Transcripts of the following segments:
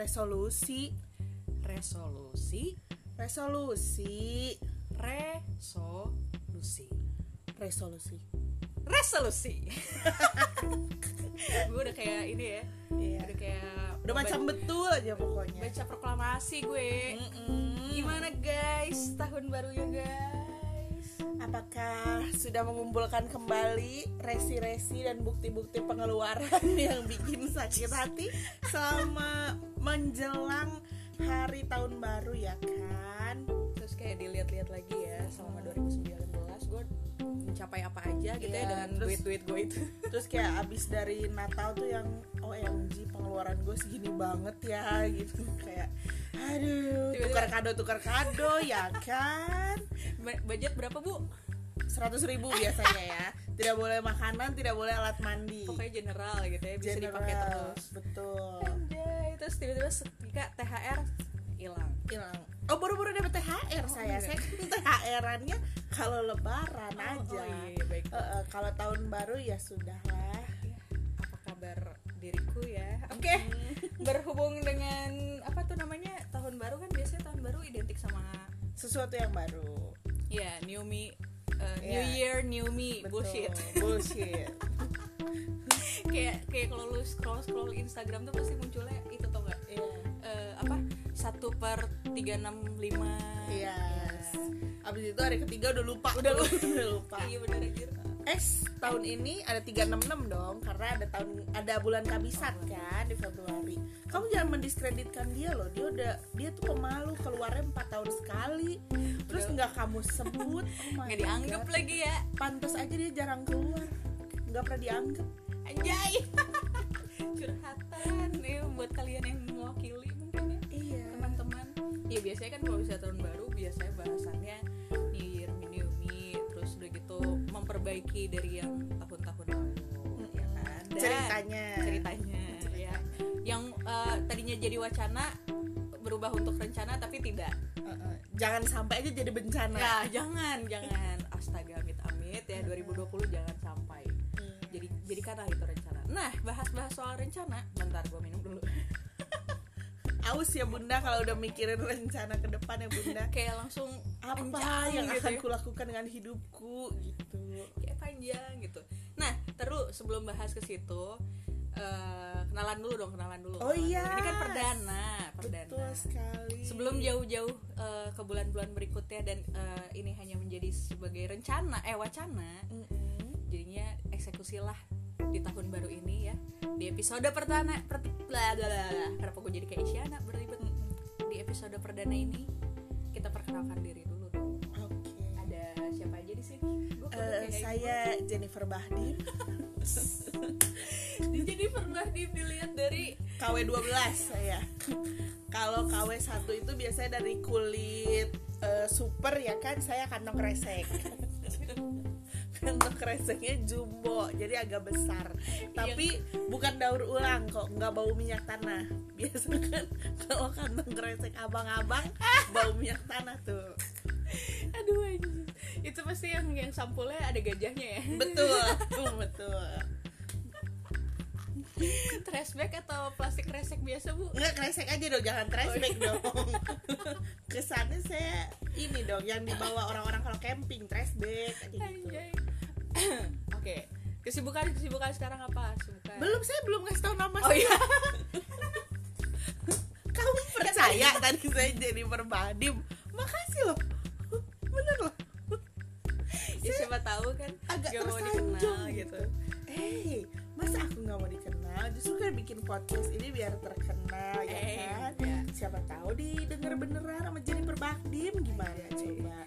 resolusi. Resolusi. Resolusi. Resolusi. Resolusi. Resolusi. Gue udah kayak ini ya. Iya. Udah kayak udah macam betul aja pokoknya. baca proklamasi gue. Mm-mm. gimana guys? Tahun barunya guys. Apakah sudah mengumpulkan kembali resi-resi dan bukti-bukti pengeluaran yang bikin sakit hati? Selama menjelang hari tahun baru ya kan? Terus kayak dilihat-lihat lagi ya selama 2019 gue mencapai apa aja gitu ya Iya, dengan duit-duit gue itu. terus kayak abis dari Natal tuh yang OMG pengeluaran gue segini banget ya gitu. Kayak aduh Tiba-tiba- tukar kado tukar kado ya kan? Budget berapa bu? seratus ribu biasanya ya tidak boleh makanan tidak boleh alat mandi. Pokoknya general gitu ya bisa General, dipakai terus. betul. Anjay, terus tiba-tiba seketika THR hilang. Hilang. Oh baru-baru dapat THR Oh, saya. enggak. saya kan THR-annya kalau lebaran Oh, aja. oh, iya, iya, baik. Eh, eh, kalau tahun baru ya sudah lah Ya, apa kabar diriku ya? Oke berhubung dengan apa tuh namanya tahun baru kan biasanya tahun baru identik sama sesuatu yang baru ya new me uh, new Iya. year new me Betul, bullshit bullshit kayak kayak kalau lu scroll scroll Instagram tuh pasti munculnya itu tau gak iya Eh, apa satu per tiga enam lima Yes. Abis itu hari ketiga udah lupa. Udah lupa. udah lupa. iya bener anjir Eh, tahun ini ada 366 dong karena ada tahun ada bulan kabisat kan di Februari. Kamu jangan mendiskreditkan dia loh. Dia udah dia tuh pemalu keluarnya 4 tahun sekali. Terus nggak kamu sebut. Oh nggak dianggap God. lagi ya Pantes aja dia jarang keluar. Nggak pernah dianggap. anjay curhatan nih buat kalian yang mewakili mungkin ya Iya. teman-teman ya biasanya kan kalau bisa tahun baru memperbaiki dari yang tahun-tahun lalu ya kan? Dan Ceritanya. ceritanya ya. Yang eh, tadinya jadi wacana berubah untuk rencana tapi tidak. Uh-uh. Jangan sampai aja jadi bencana. ya jangan jangan. Astaga amit amit ya 2020 jangan sampai. Iya. jadi jadikanlah itu rencana. Nah bahas-bahas soal rencana. Bentar gue minum dulu Aus ya bunda kalau udah mikirin rencana ke depan ya bunda. kayak langsung apa yang gitu akan ya. kulakukan dengan hidupku gitu kayak panjang gitu nah terus sebelum bahas ke situ eh, kenalan dulu dong kenalan dulu Oh iya. ini kan perdana perdana betul sekali sebelum jauh-jauh eh, ke bulan-bulan berikutnya dan eh, ini hanya menjadi sebagai rencana eh wacana Mm-mm. jadinya eksekusilah di tahun baru ini ya di episode pertama per, bla, bla, bla, kenapa gue jadi kayak Isyana berlibet di episode perdana ini. Kita perkenalkan diri dulu. Dong oke. Ada siapa aja di sini? Eh, kayak saya Jennifer Bahdim pernah di- dilihat dari KW 12 saya. Kalau KW 1 itu biasanya dari kulit eh, super ya kan? Saya kantong kresek kantong kreseknya jumbo jadi agak besar. Tapi bukan daur ulang kok nggak bau minyak tanah. Biasa kan kalau kantong kresek abang-abang bau minyak tanah tuh. Aduh itu pasti yang yang sampulnya ada gajahnya ya? Betul. Betul trash bag atau plastik resek biasa bu? Nggak kresek aja dong jangan trash bag dong. Kesannya saya ini dong yang dibawa orang-orang kalau camping trash bag gitu. Anjay. oke kesibukan kesibukan sekarang apa? Kesibukan. Belum saya belum ngasih tahu nama oh saya iya. Kamu percaya tadi saya jadi perbadim. Makasih loh. Bener loh. Ya siapa tahu kan agak gak mau dikenal gitu. eh masa aku nggak mau dikenal? Justru kan bikin podcast ini biar terkenal ya Eh, kan? ya. siapa tahu didengar beneran sama Jennifer Bahdim gimana coba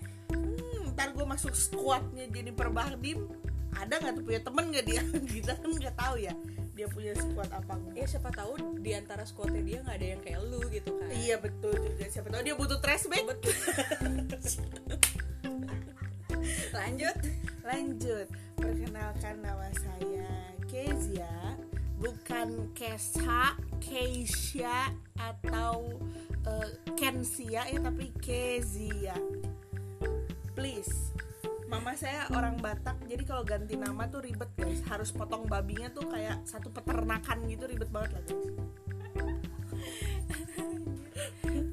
ntar gue masuk squadnya Jennifer Bahdim ada nggak tuh punya temen nggak dia? Kita kan nggak tahu ya dia punya squad apa enggak ya siapa tahu di antara squadnya dia nggak ada yang kayak lu gitu kan. Iya betul juga. Siapa tahu dia butuh trash bag. Betul. Lanjut. Lanjut. Perkenalkan nama saya Kezia. Bukan Kesha Keisha atau eh, Kensia ya tapi Kezia please. Mama saya orang Batak, jadi kalau ganti nama tuh ribet guys. Harus potong babinya tuh kayak satu peternakan gitu ribet banget lah. Guys.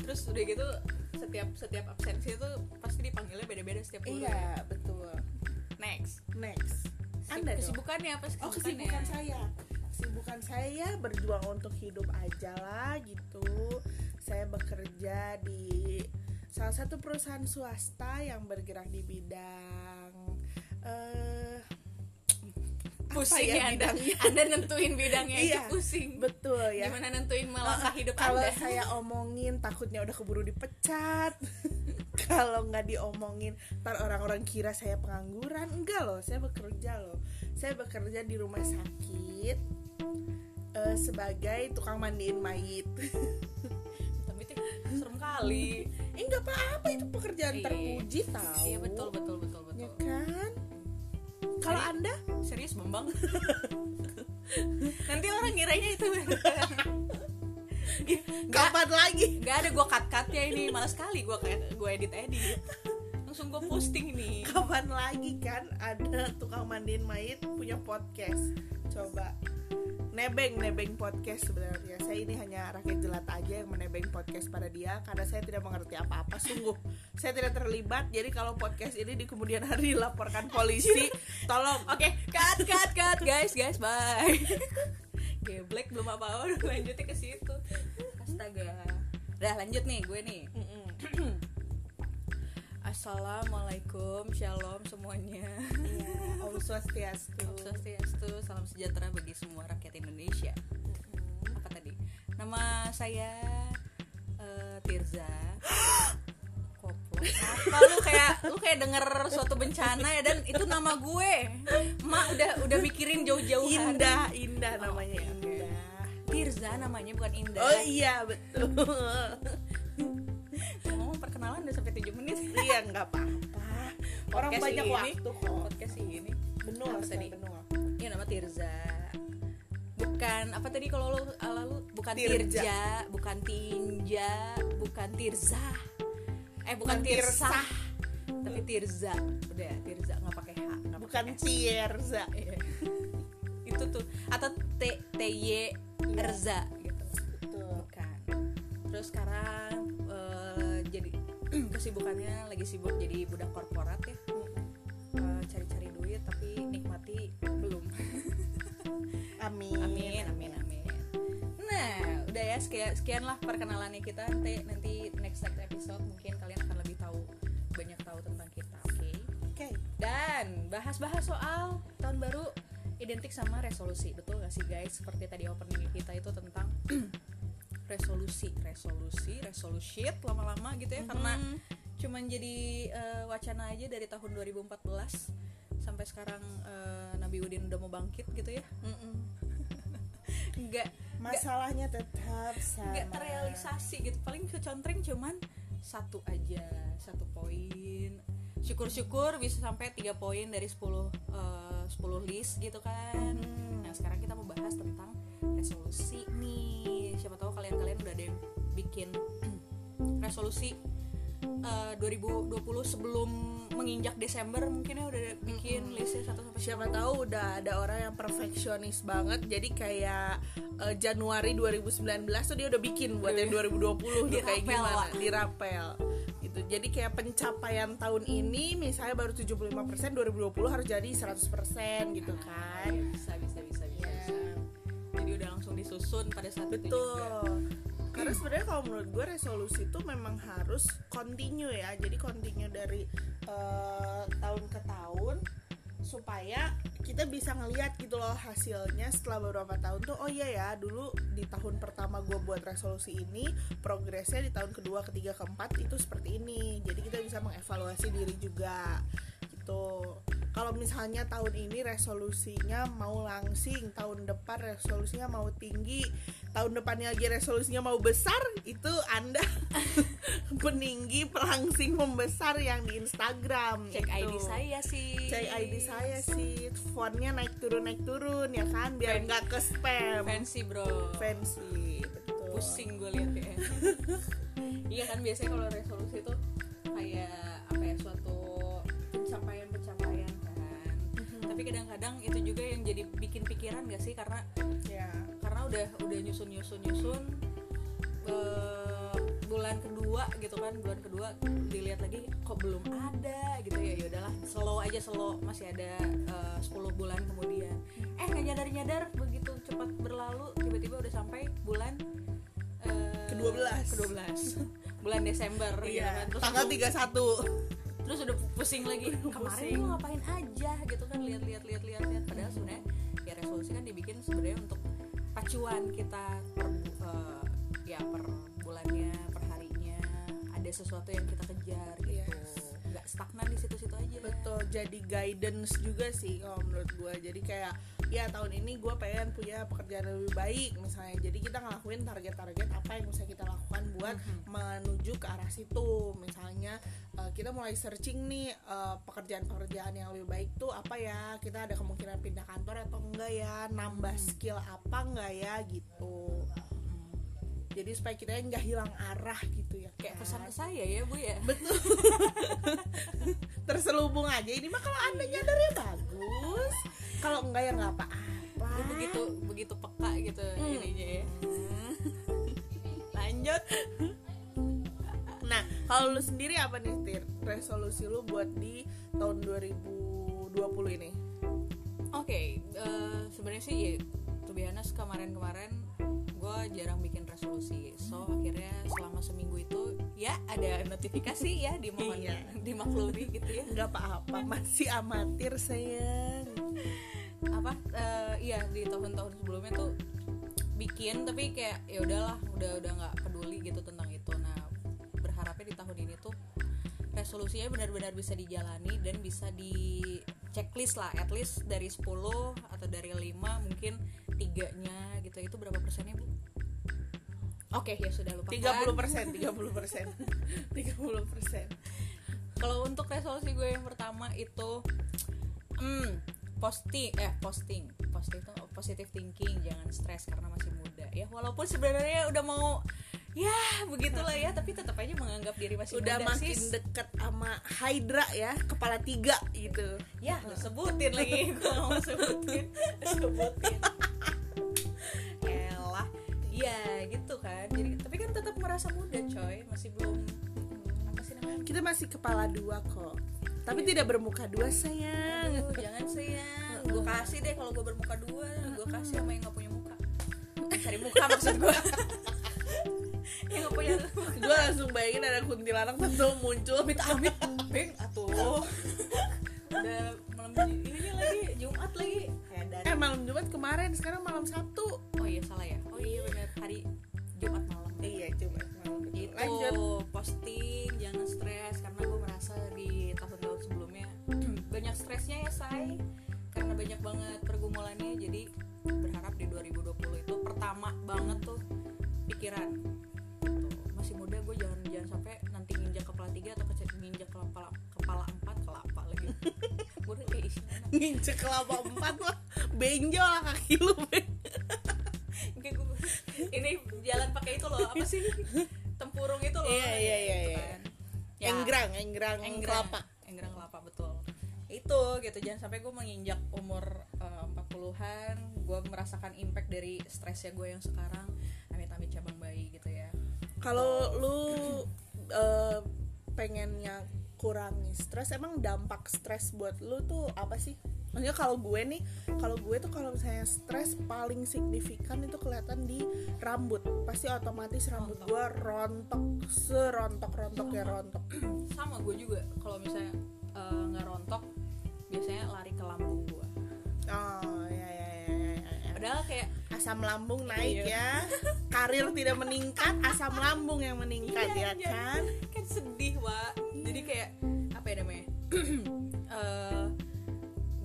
terus udah gitu setiap setiap absensi itu pasti dipanggilnya beda-beda setiap guru iya betul. Next. Next. Anda kesibukannya apa oh kesibukan saya. Kesibukan saya berjuang untuk hidup aja lah gitu. Saya bekerja di salah satu perusahaan swasta yang bergerak di bidang eh pusing ya ya, anda, bidangnya? anda nentuin bidangnya Iya. pusing. betul ya. Gimana nentuin melangkah hidup kalau anda? saya omongin takutnya udah keburu dipecat. Kalau nggak diomongin ntar orang-orang kira saya pengangguran. Enggak loh saya bekerja loh. Saya bekerja di rumah sakit eh, sebagai tukang mandiin mayit. Tapi itu serem kali eh nggak apa-apa itu pekerjaan Iya. terpuji tahu. Iya betul betul betul betul. Ya kan? Kalau anda? serius bambang? Nanti orang ngiranya itu. Kapan lagi. Gak ada gue cut cutnya ini. Malas sekali gue kayak gue edit edit. Langsung gue posting nih. Kapan lagi kan ada tukang mandiin mayit punya podcast coba nebeng nebeng podcast sebenarnya. Saya ini hanya rakyat jelata aja yang menebeng podcast pada dia karena saya tidak mengerti apa-apa sungguh. Saya tidak terlibat jadi kalau podcast ini di kemudian hari dilaporkan polisi tolong. Oke cut cut cut. Guys guys bye. Geblek belum apa-apa udah lanjutnya ke situ. Astaga. Udah lanjut nih gue nih. Assalamualaikum, shalom semuanya. Iya, Om Swastiastu. Om Swastiastu, salam sejahtera bagi semua rakyat Indonesia. Apa tadi? Nama saya eh, Tirza. Koplo. Apa? Lu kayak lu kayak denger suatu bencana ya dan itu nama gue. Mak udah udah mikirin jauh-jauh hari. Indah Indah namanya oke. Indah. Tirza namanya bukan Indah. Oh iya betul Ngomong perkenalan udah sampai 7 menit iya nggak apa-apa orang Podcast banyak ini- waktu kok Podcast ini benul Apa tadi? benul Iya nama Tirza Bukan apa tadi kalau lu ala lu bukan Tirja. Tirja, bukan Tinja, bukan Tirza. Eh bukan Tirsa, tapi Tirza. Udah Tirza nggak pakai H, nggak bukan. Tierza Iya. Itu tuh atau T T Y Erza gitu. betul Bukan. Terus sekarang kesibukannya lagi sibuk jadi budak korporat ya. Eh, cari-cari duit tapi nikmati belum. amin Amin, amin, amin. Nah, udah ya sekian, sekian lah perkenalannya kita. Nanti nanti next next episode mungkin kalian akan lebih tahu banyak tahu tentang kita, oke? oke Dan bahas-bahas soal tahun baru identik sama resolusi, betul gak sih guys? Seperti tadi opening kita itu tentang resolusi, resolusi, resolution lama-lama gitu ya karena cuman jadi eh, wacana aja dari tahun 2014 sampai sekarang eh, Nabi Udin udah mau bangkit gitu ya. Enggak masalahnya tetap sama. nggak terrealisasi gitu. Paling kecontreng cuman satu aja satu poin. Syukur-syukur bisa sampai tiga poin dari 10 eh, 10 list gitu kan. Hmm. nah sekarang kita mau bahas tentang resolusi nih. Siapa tahu kalian-kalian udah ada yang bikin resolusi eh, 2020 sebelum menginjak Desember mungkin ya udah bikin listnya satu sampai siapa tahu udah ada orang yang perfeksionis banget jadi kayak eh, Januari 2019 tuh dia udah bikin buat yang 2020 tuh kayak gimana? dirapel gitu. Jadi kayak pencapaian tahun ini misalnya baru 75% 2020 harus jadi 100% gitu kan? Iya, bisa bisa bisa disusun pada saat itu juga Betul. Karena sebenarnya kalau menurut gue resolusi itu memang harus continue ya. Jadi continue dari eh, tahun ke tahun supaya kita bisa ngelihat gitu loh hasilnya setelah beberapa tahun tuh oh iya ya dulu di tahun pertama gue buat resolusi ini progresnya di tahun kedua ketiga keempat itu seperti ini jadi kita bisa mengevaluasi diri juga gitu kalau misalnya tahun ini resolusinya mau langsing tahun depan resolusinya mau tinggi tahun depannya lagi resolusinya mau besar itu anda peninggi pelangsing membesar yang di Instagram cek. ID saya sih. Cek ID saya sih. Fontnya naik turun naik turun ya kan? Biar nggak ke spam fancy bro. Fancy betul. Pusing gue liat ya. Iya kan biasanya kalau resolusi itu kayak apa ya suatu tapi kadang-kadang itu juga yang jadi bikin pikiran gak sih? Karena ya. karena udah udah nyusun nyusun nyusun eh, bulan kedua gitu kan bulan kedua dilihat lagi kok belum ada gitu ya. Ya udahlah slow aja slow. Masih ada eh, 10 bulan kemudian. Eh nggak nyadar nyadar begitu cepat berlalu tiba-tiba udah sampai bulan eh, Ke-12. ke-12 bulan Desember gitu Iya, kan. Terus tanggal gua- 31 terus udah pusing lagi. Kemarin gue ngapain aja gitu kan lihat-lihat lihat-lihat lihat. Padahal sebenarnya ya resolusi kan dibikin sebenarnya untuk pacuan kita per eh, ya per bulannya per harinya. Ada sesuatu yang kita kejar gitu. Yes. Stagnan di situ-situ aja. Betul jadi guidance juga sih kalau menurut gue jadi kayak ya tahun ini gue pengen punya pekerjaan yang lebih baik misalnya. Jadi kita ngelakuin target-target apa yang bisa kita lakukan buat menuju ke arah situ. Misalnya eh, kita mulai searching nih eh, pekerjaan-pekerjaan yang lebih baik tuh apa ya? Kita ada kemungkinan pindah kantor atau enggak ya? Nambah skill apa enggak ya? Gitu jadi supaya kita nggak hilang arah gitu ya. Kayak kan? pesan ke saya ya bu ya. Betul. Terselubung aja. Ini mah kalau anda nyadarnya bagus. Kalau enggak ya nggak apa-apa. Lu begitu begitu peka gitu ininya ya. Lanjut. Nah kalau lu sendiri apa nih Tir? resolusi lu buat di tahun 2020 ini? Oke, eh, sebenarnya sih ya, honest kemarin-kemarin gue jarang bikin resolusi. So akhirnya selama seminggu itu ya ada notifikasi ya dimohon Iya. dimaklumi gitu ya. nggak apa-apa masih amatir sayang Apa? eh, iya di tahun-tahun sebelumnya tuh bikin tapi kayak ya udahlah udah udah nggak peduli gitu tentang itu. Nah berharapnya di tahun ini tuh resolusinya benar-benar bisa dijalani dan bisa di checklist lah at least dari 10 atau dari 5 mungkin tiganya berapa persennya bu? Oke ya sudah lupakan. 30 persen 30 persen. 30 persen. Kalau untuk resolusi gue yang pertama itu hmm, posting eh posting. Posting itu positive thinking jangan stres karena masih muda. Ya walaupun sebenarnya udah mau ya begitulah ya tapi tetap aja menganggap diri masih udah muda makin sis. deket sama Hydra ya kepala tiga gitu. Ya sebutin lagi gue mau sebutin. Sebutin merasa muda coy. Masih belum apa sih namanya? Kita masih kepala dua kok. Tapi tidak bermuka dua sayang. Aduh, jangan sayang. Gue kasih deh kalau gue bermuka dua. Gue kasih sama yang gak punya muka. Cari muka maksud gue yang gak punya gue langsung bayangin ada kuntilanak tentu muncul. Amit amit beng atuh. Udah malam ini lagi jumat lagi. Dari eh malam jumat kemarin sekarang malam sabtu. Oh iya salah ya. Oh iya benar hari jumat malam posting jangan stres karena gue merasa di tahun-tahun sebelumnya banyak stresnya ya say karena banyak banget pergumulannya jadi berharap di 2020 itu pertama banget tuh pikiran. Tuh, masih muda gue jangan jangan sampai nanti nginjak kepala tiga atau kecil nginjak kepala kepala empat kelapa lagi. Gue udah kayak isi nginjek kelapa empat lah benjol lah kaki lu Ben. Ini jalan pakai itu loh apa sih tempurung itu loh Iya, iya, iya, gitu iya. kan. Ya, enggrang enggrang enggrang kelapa. enggrang kelapa betul. Itu gitu. Jangan sampai gue menginjak umur eh, 40-an gue merasakan impact dari stresnya gue yang sekarang. Amit-amit cabang bayi gitu ya. Kalau lu eh, pengennya kurangi stres emang dampak stres buat lu tuh apa sih maksudnya kalau gue nih kalau gue tuh kalau misalnya stres paling signifikan itu kelihatan di rambut pasti otomatis rambut Rontok. gue rontok serontok rontok ya rontok sama gue juga kalau misalnya eh, nggak rontok biasanya lari ke lambung gue oh ya ya ya ya, ya, ya. padahal kayak asam lambung naik Iya. ya karir tidak meningkat asam lambung yang meningkat Iya, ya iya. kan kan sedih wa jadi kayak apa ya namanya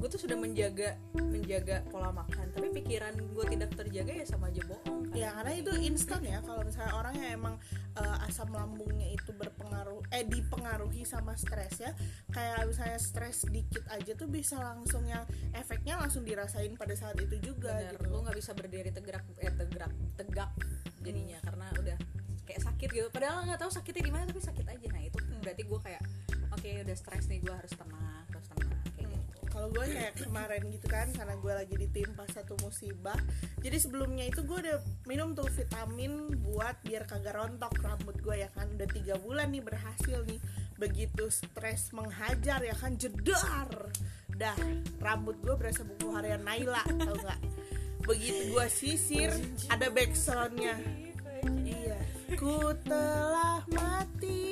gue tuh sudah menjaga menjaga pola makan tapi pikiran gue tidak terjaga ya sama aja bohong kan? ya karena itu instan ya kalau misalnya orang yang emang eh, asam lambungnya itu berpengaruh eh dipengaruhi sama stres ya kayak misalnya stres dikit aja tuh bisa langsung yang efeknya langsung dirasain pada saat itu juga Bener, gitu. lu nggak bisa berdiri tegak eh tegak tegak jadinya karena udah kayak sakit gitu. Padahal nggak tahu sakitnya di mana tapi sakit aja. Nah itu berarti gue kayak oke udah stres nih gue harus tenang kalau gue kayak kemarin gitu kan karena gue lagi ditimpa satu musibah. Jadi sebelumnya itu gue udah minum tuh vitamin buat biar kagak rontok rambut gue ya kan. Udah tiga bulan nih berhasil nih. Begitu stres menghajar ya kan jedar. Dah rambut gue berasa buku harian Naila tau nggak? Begitu gue sisir ada backsoundnya. Iya. Ku telah mati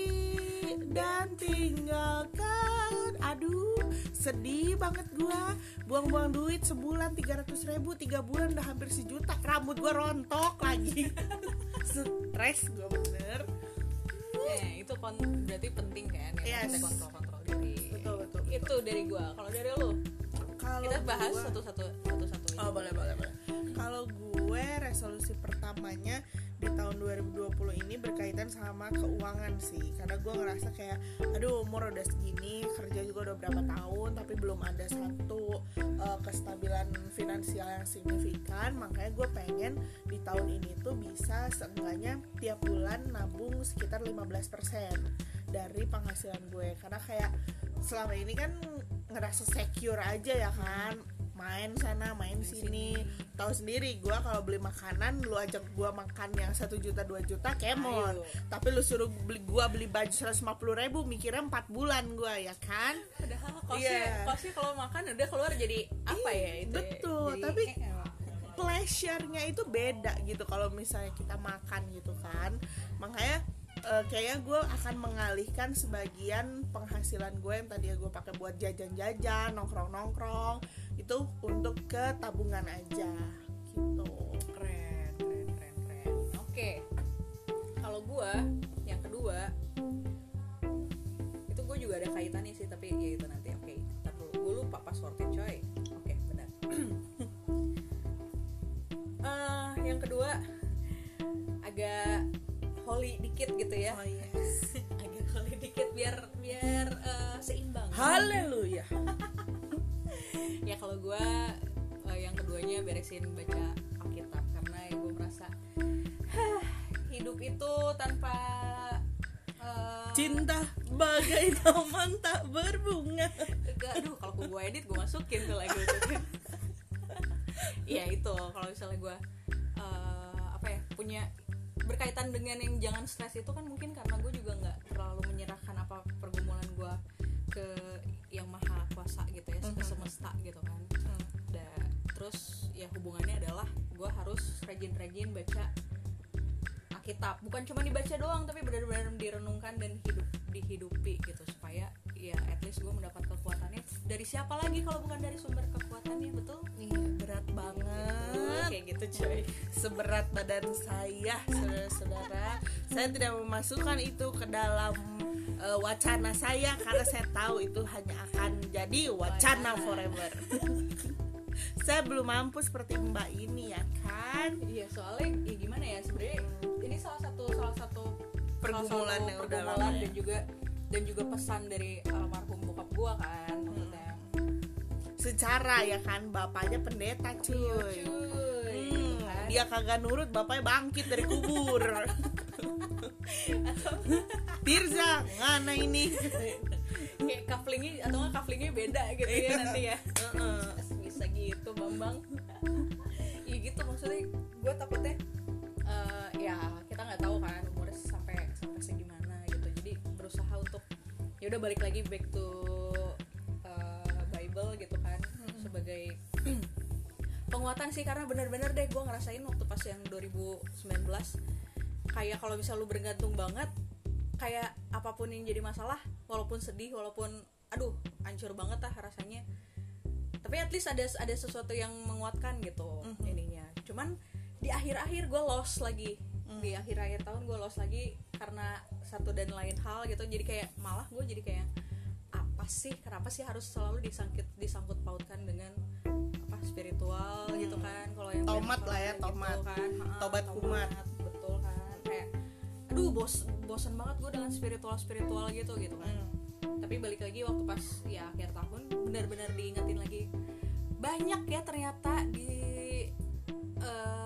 dan tinggalkan aduh sedih banget gua. Buang-buang duit sebulan 300 ribu tiga bulan udah hampir sejuta. Rambut gua rontok lagi. Stres gua bener. Eh, itu kon berarti penting kan ya Yes. kita kontrol kontrol diri. Betul betul, betul. itu dari gua. Kalau dari lu? Kalau kita bahas gua- satu-satu satu-satu Oh boleh boleh boleh. Kalau gue resolusi pertamanya di tahun 2020 ini berkaitan sama keuangan sih, karena gue ngerasa kayak, aduh umur udah segini, kerja juga udah berapa tahun, tapi belum ada satu uh, kestabilan finansial yang signifikan, makanya gue pengen di tahun ini tuh bisa seenggaknya tiap bulan nabung sekitar 15% dari penghasilan gue, karena kayak selama ini kan ngerasa secure aja ya kan main sana main sini. tahu sendiri gua kalau beli makanan lu ajak gua makan yang satu juta dua juta kemon. Ayo. tapi lu suruh beli gua beli baju 150 ribu mikirnya empat bulan gua ya kan? Padahal kosnya Iya. kosnya kalau makan udah keluar jadi apa ya itu ya? betul, Jadi, tapi- eh, pleasure-nya itu beda gitu kalau misalnya kita makan gitu kan. Makanya eh, kayaknya gue akan mengalihkan sebagian penghasilan gue yang tadi gue pakai buat jajan-jajan nongkrong-nongkrong itu untuk ke tabungan aja gitu. Keren keren keren keren. Oke. Kalau gua yang kedua itu gue juga ada kaitannya sih tapi ya itu nanti oke. Ntar dulu. Gue lupa passwordnya coy. Oke benar. Eh, yang kedua agak holy dikit gitu ya. Oh yes agak holy dikit biar biar eh, seimbang. Haleluya. Ya kalau gue yang keduanya beresin baca Alkitab karena ya gue merasa "Hah, hidup itu tanpa eh, cinta bagai taman tak berbunga. Aduh kalau gue edit gue masukin tuh lagu itu. Ya itu. Kalau misalnya gue eh, apa ya punya berkaitan dengan yang jangan stres itu kan mungkin karena gue juga nggak terlalu menyerahkan apa pergumulan gue ke yang maha kuasa gitu ya ke Mhm. semesta gitu kan. Da- terus ya hubungannya adalah gue harus rajin-rajin baca Alkitab. Bukan cuma dibaca doang tapi benar-benar direnungkan dan hidup dihidupi gitu supaya ya at least gue mendapat kekuatannya. Dari siapa lagi kalau bukan dari sumber kekuatannya betul? Iya. Berat banget. Kayak gitu coy seberat badan saya saudara-saudara. Saya tidak memasukkan itu ke dalam eh, wacana saya karena saya tahu itu hanya akan jadi wacana forever. Saya belum mampu seperti mbak ini ya kan? Iya soalnya ya gimana ya sebenarnya ini salah satu salah satu Pergumulan salah satu yang udah lama ya. dan juga dan juga pesan dari almarhum bokap gue kan maksudnya secara ya kan bapaknya pendeta Iya, cuy. cuy Hmm, gitu kan. dia kagak nurut bapaknya bangkit dari kubur. Tirza ngana ini? Kayak couplingnya atau nggak couplingnya beda gitu ya nanti ya. Bisa gitu bambang. Ya gitu maksudnya gue takutnya eh, ya kita nggak tahu kan umurnya sampai sampai segimana berusaha untuk ya udah balik lagi back to eh, Bible gitu kan sebagai penguatan sih karena bener-bener deh gue ngerasain waktu pas yang 2019 kayak kalau misal lu bergantung banget kayak apa pun yang jadi masalah walaupun sedih walaupun aduh hancur banget lah rasanya tapi at least ada ada sesuatu yang menguatkan gitu Mhm. ininya. Cuman di akhir-akhir gue lost lagi di akhir-akhir tahun gue lost lagi karena satu dan lain hal gitu jadi kayak malah gue jadi kayak apa sih kenapa sih harus selalu disangkut disangkut pautkan dengan apa spiritual gitu kan kalau yang Tomat lah ya, gitu tomat. kan Ha, Tobat kumat. betul kan kayak aduh bos bosan banget gue dengan spiritual spiritual gitu gitu kan Hmm. tapi balik lagi waktu pas ya akhir tahun benar-benar diingetin lagi banyak ya ternyata di eh,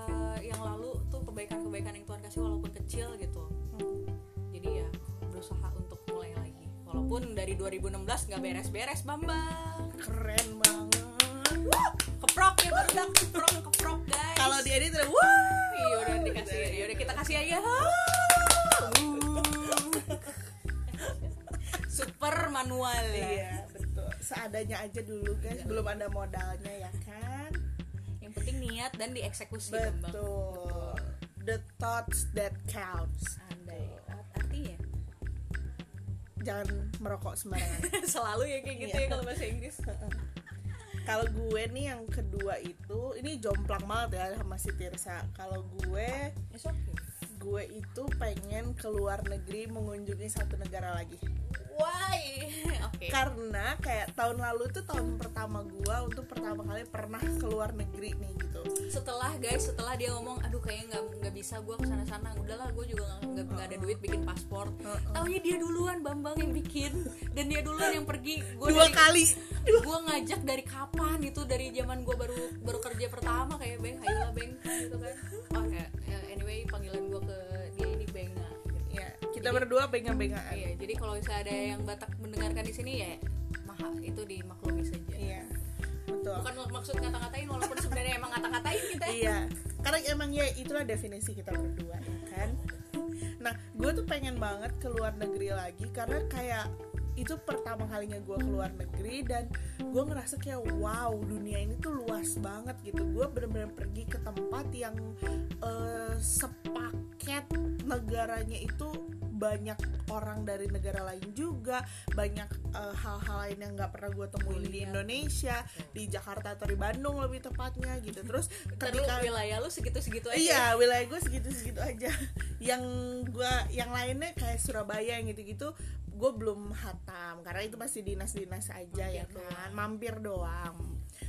kecil gitu. Hmm. jadi ya berusaha untuk mulai lagi. Walaupun dari 2016 nggak beres-beres Bambang. Keren banget. Keprok ya baru bilang keprok keprok guys. Kalau di edit udah wah iya udah dikasih ya udah kita kasih aja. Super manual ya. Iya betul. Seadanya aja dulu guys. Belum ada modalnya ya kan? Yang penting niat dan dieksekusi Bambang. Betul the thoughts that counts. Andai. Art- artinya jangan merokok sembarangan. Selalu ya kayak gitu ya kalau bahasa Inggris. Kalau gue nih yang kedua itu ini jomplang banget ya sama si Tirsa. Kalau gue okay. gue itu pengen keluar negeri mengunjungi satu negara lagi Why? Oke. karena kayak tahun lalu itu tahun pertama gue untuk pertama kali pernah keluar negeri nih gitu Setelah guys, setelah dia ngomong, aduh kayaknya nggak nggak bisa gue ke sana sana. Udahlah, gue juga nggak- nggak nggak ada duit bikin paspor. Taunya dia duluan Bambang yang bikin dan dia duluan yang pergi. Gue dua kali gue ngajak dari kapan itu dari zaman gue baru baru kerja pertama kayak beng ayolah beng gitu kan oh kayak ya, anyway panggilan gue ke kita berdua bengang-bengaan iya jadi kalau misalnya ada yang batak mendengarkan di sini ya maha itu dimaklumi saja. Iya betul. Bukan maksud ngata-ngatain walaupun sebenarnya emang ngata-ngatain kita. Iya karena emang ya itulah definisi kita berdua ya kan? Nah gue tuh pengen banget keluar negeri lagi karena kayak itu pertama kalinya gue keluar negeri dan gue ngerasa kayak wow dunia ini tuh luas banget gitu. Gue bener-bener pergi ke tempat yang eh, sepaket negaranya itu banyak orang dari negara lain juga banyak eh, hal-hal lain yang nggak pernah gue temuin di. Indonesia di Jakarta atau di Bandung lebih tepatnya gitu terus Ntar lu ketika wilayah lu segitu-segitu aja Iya, wilayah gue segitu-segitu aja. Yang gua yang lainnya kayak Surabaya yang gitu-gitu, gue belum hatam karena itu masih dinas-dinas aja ya Mampir kan, mampir doang.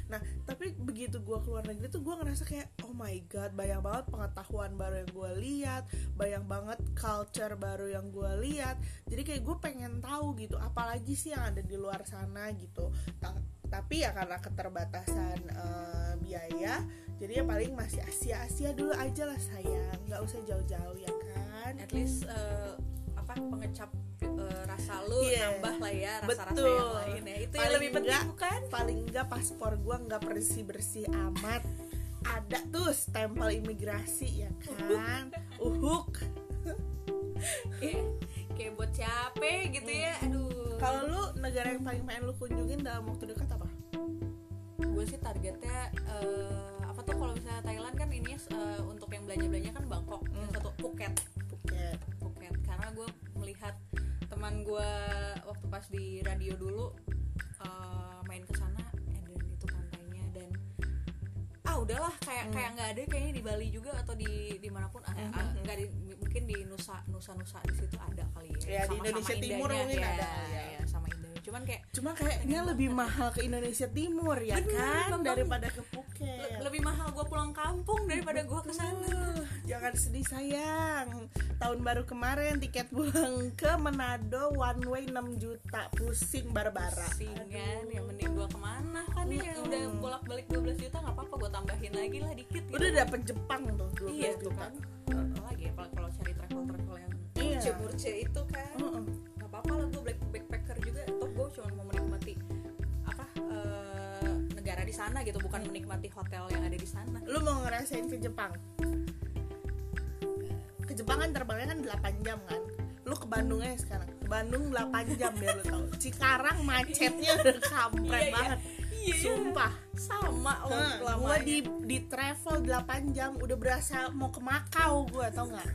Nah, tapi begitu gue keluar negeri tuh gue ngerasa kayak oh my god, banyak banget pengetahuan baru yang gue lihat, banyak banget culture baru yang gue lihat. Jadi kayak gue pengen tahu gitu, apalagi sih yang ada di luar sana gitu. Ta- tapi ya karena keterbatasan eh, biaya, jadi ya paling masih Asia Asia dulu aja lah sayang, nggak usah jauh-jauh ya kan? at least eh, apa pengecap eh, rasa lu Iya. nambah lah ya rasa-rasa Betul. yang lain ya itu yang Paling lebih penting enggak- bukan Paling nggak paspor gue nggak bersih bersih amat. Ada tuh stempel imigrasi ya kan? Uhuk. kayak kayak buat capek gitu ya aduh Kalau lu negara yang paling pengen lu kunjungin dalam waktu dekat apa? gue sih targetnya eh, apa tuh kalau misalnya Thailand kan ini eh, untuk yang belanja belanja kan Bangkok yang satu Phuket Phuket. Karena gue melihat teman gue waktu pas di radio dulu eh, main ke sana eh, dan itu pantainya dan ah udahlah kayak kayak nggak ada kayaknya di Bali juga atau di di mana pun ah, ah, nggak di, mungkin di Nusa Nusa Nusa di situ ada kali ya Ya, di Indonesia Timur mungkin ya, ada kali ya. ya, sama cuman kayak Cuma kayaknya lebih mahal ke Indonesia Timur ya Bener, kan Bang. daripada ke le- Phuket. lebih mahal gue pulang kampung daripada gue ke sana jangan sedih sayang. Tahun baru kemarin tiket pulang ke Manado one way 6 juta, pusing barbara. singan ya mending gue ke mana kan ya Mm-mm. udah bolak balik 12 juta nggak apa-apa gue tambahin lagi lah dikit gitu. Udah dapet Jepang tuh 12 iya juta. kan apalagi ya kalau cari travel travel yang Iya. itu kan Heeh. nggak apa-apa lah gue black backpacker juga toh gue cuma mau menikmati apa eh, negara di sana gitu bukan menikmati hotel yang ada di sana Lu mau ngerasain ke Jepang? Ke Jepang kan terbangnya kan 8 jam kan. Lu ke Bandung aja sekarang. Ke Bandung 8 jam biar lu tahu. Cikarang macetnya udah kampret Iya, iya. banget. Iya. Sumpah. sama oh Hah, gua lamanya di di travel 8 jam udah berasa mau ke Makau gua tau nggak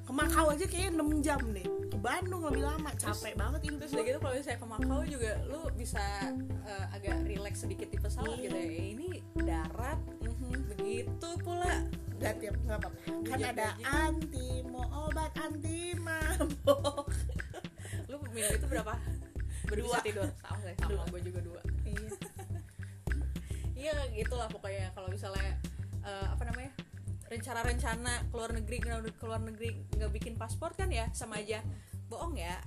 ke Makau aja kayaknya 6 jam deh Bandung lebih lama capek banget ini. terus udah gitu kalau misalnya ke Makau juga lu bisa eh, agak relax sedikit di pesawat Iya. gitu ya. Ini darat begitu pula. Gak tiap nggak apa-apa. Kan ada anti mau obat anti mabok. Lu minum itu berapa? Baru bisa Dua. tidur? Sama deh sama. Gue juga dua. Iya. Iya gitulah pokoknya. Kalau misalnya eh, apa namanya rencana-rencana keluar negeri keluar negeri nggak bikin paspor kan ya sama aja bohong ya?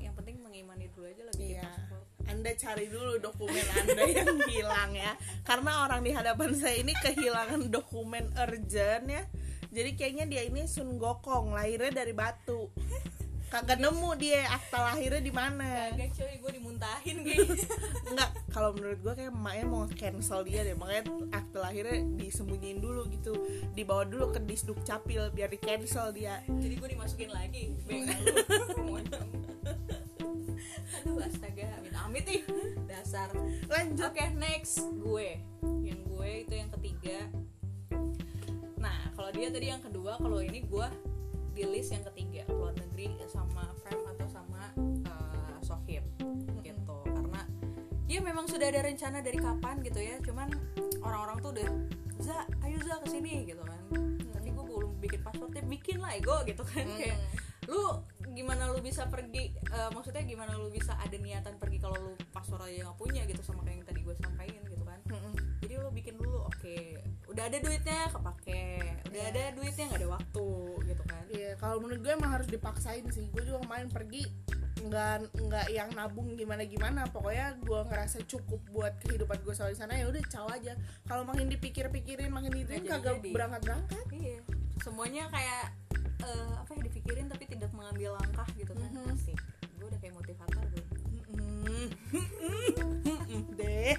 Yang penting mengimani dulu aja Iya. paspor anda cari dulu dokumen anda yang hilang ya. Karena orang di hadapan saya ini kehilangan dokumen urgent ya. Jadi kayaknya dia ini Sun Gokong lahirnya dari batu kagak nemu dia akta lahirnya di mana. Kagak coy gue dimuntahin kayaknya Enggak, kalau menurut gue kayak emaknya mau cancel dia deh. Makanya akte lahirnya disembunyiin dulu gitu. Dibawa dulu ke disduk capil biar di cancel dia. Jadi gue dimasukin lagi aduh astaga amit amit nih. Dasar. Lanjut. Oke, next. Gue. Yang gue itu yang ketiga. Nah, kalau dia tadi yang kedua, kalau ini gue di list yang ketiga, luar negeri sama Frame atau sama uh, Sohib gitu. Karena ya memang sudah ada rencana dari kapan gitu ya. Cuman orang-orang tuh udah Za, ayo Za ke sini gitu kan. Tapi gue belum bikin passwordnya, bikin lah ego gitu kan kayak lu gimana lu bisa pergi eh, maksudnya gimana lu bisa ada niatan pergi kalau lu password aja nggak punya gitu sama kayak yang tadi gue sampaikan gitu kan jadi lu bikin dulu oke udah ada duitnya kepake udah ada duitnya nggak ada waktu gitu kan Iya, kalau menurut gue emang harus dipaksain sih. Gue juga kemarin pergi nggak nggak yang nabung gimana gimana. Pokoknya gue ngerasa cukup buat kehidupan gue selalu di sana ya udah caw aja. Kalau makin dipikir-pikirin makin itu Nggak kagak berangkat berangkat. iya semuanya kayak eh, apa ya dipikirin tapi tidak mengambil langkah gitu kan Mhm. asik gue udah kayak motivator gue Deh.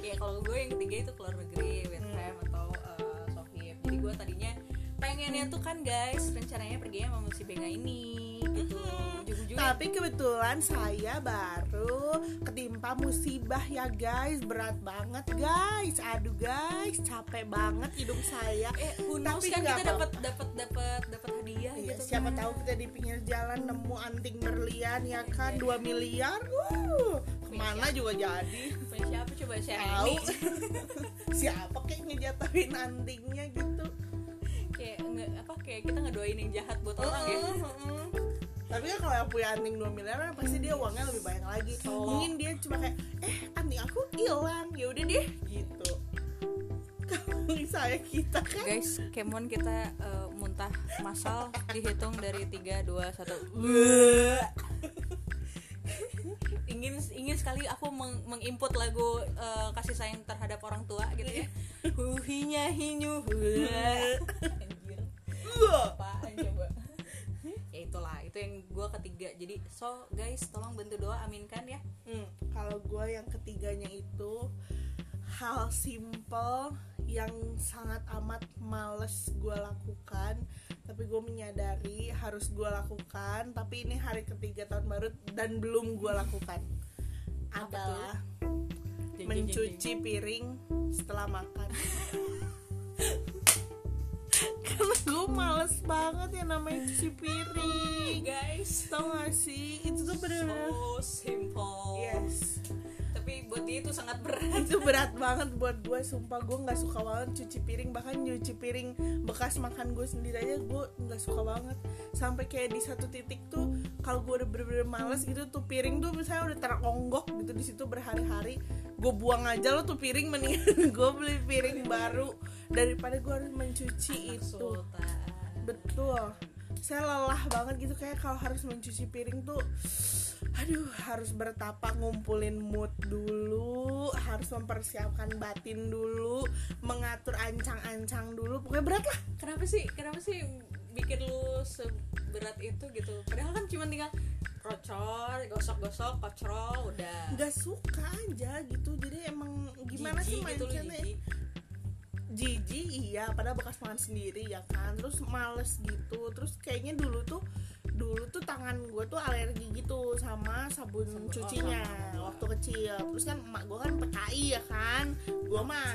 ya kalau gue yang ketiga itu keluar negeri with Hmm. fam atau uh, sohib jadi gue tadinya pengennya tuh kan guys rencananya perginya sama si Benga ini gitu Tapi kebetulan saya baru ketimpa musibah ya guys, berat banget guys. Aduh guys, capek banget hidung saya. eh Tapi kan kita dapat dapat dapat dapat hadiah Iya, gitu siapa kan. tahu kita di pinggir jalan nemu anting berlian ya kan 2 miliar. Uh, ke mana juga jadi. Siapa coba share Tahu. siapa kayak ngejatuhin antingnya gitu. Kayak nge, apa kayak kita ngedoain yang jahat buat orang ya. Tapi kan kalau yang punya anting 2 miliar kan pasti dia uangnya lebih banyak lagi. So- Mungkin dia cuma kayak eh anting aku hilang. Ya udah deh gitu. Kalau saya kita kan guys kemon kita uh, muntah masal dihitung dari 3 2 1 ingin ingin sekali aku meng- menginput lagu uh, kasih sayang terhadap orang tua gitu ya huhinya hinyu apaan coba? Ya itulah itu yang gue ketiga. Jadi so guys tolong bantu doa aminkan ya. Hmm, kalau gue yang ketiganya itu hal simple yang sangat amat males gue lakukan tapi gue menyadari harus gue lakukan tapi ini hari ketiga tahun baru dan belum gue lakukan. Adalah mencuci piring setelah makan karena gue males banget ya namanya cuci piring. Guys. Tau gak sih? Itu tuh bener-bener so simple. Yes. Tapi buat dia itu sangat berat. Itu berat banget buat gue sumpah. Gue nggak suka banget cuci piring. Bahkan nyuci piring bekas makan gue sendiri aja gue nggak suka banget. Sampai kayak di satu titik tuh kalau gue udah bener-bener males gitu tuh piring tuh misalnya udah teronggok gitu di situ berhari-hari gue buang aja lo tuh piring mendingan gue beli piring baru daripada gue harus mencuci itu. Sultan betul. Saya lelah banget gitu kayak kalau harus mencuci piring tuh aduh harus bertapa ngumpulin mood dulu harus mempersiapkan batin dulu mengatur ancang-ancang dulu pokoknya berat lah. Kenapa sih kenapa sih bikin lu seberat itu gitu? Padahal kan cuma tinggal rocor gosok-gosok kocrol udah. Nggak suka aja gitu jadi emang gimana sih Jijik gitu mindsetnya jijik. iya padahal bekas makan sendiri ya kan terus males gitu terus kayaknya dulu tuh dulu tuh tangan gue tuh alergi gitu sama sabun, Sabun, cucinya sama. waktu kecil. Terus kan emak gue kan PKI ya kan? Gue mah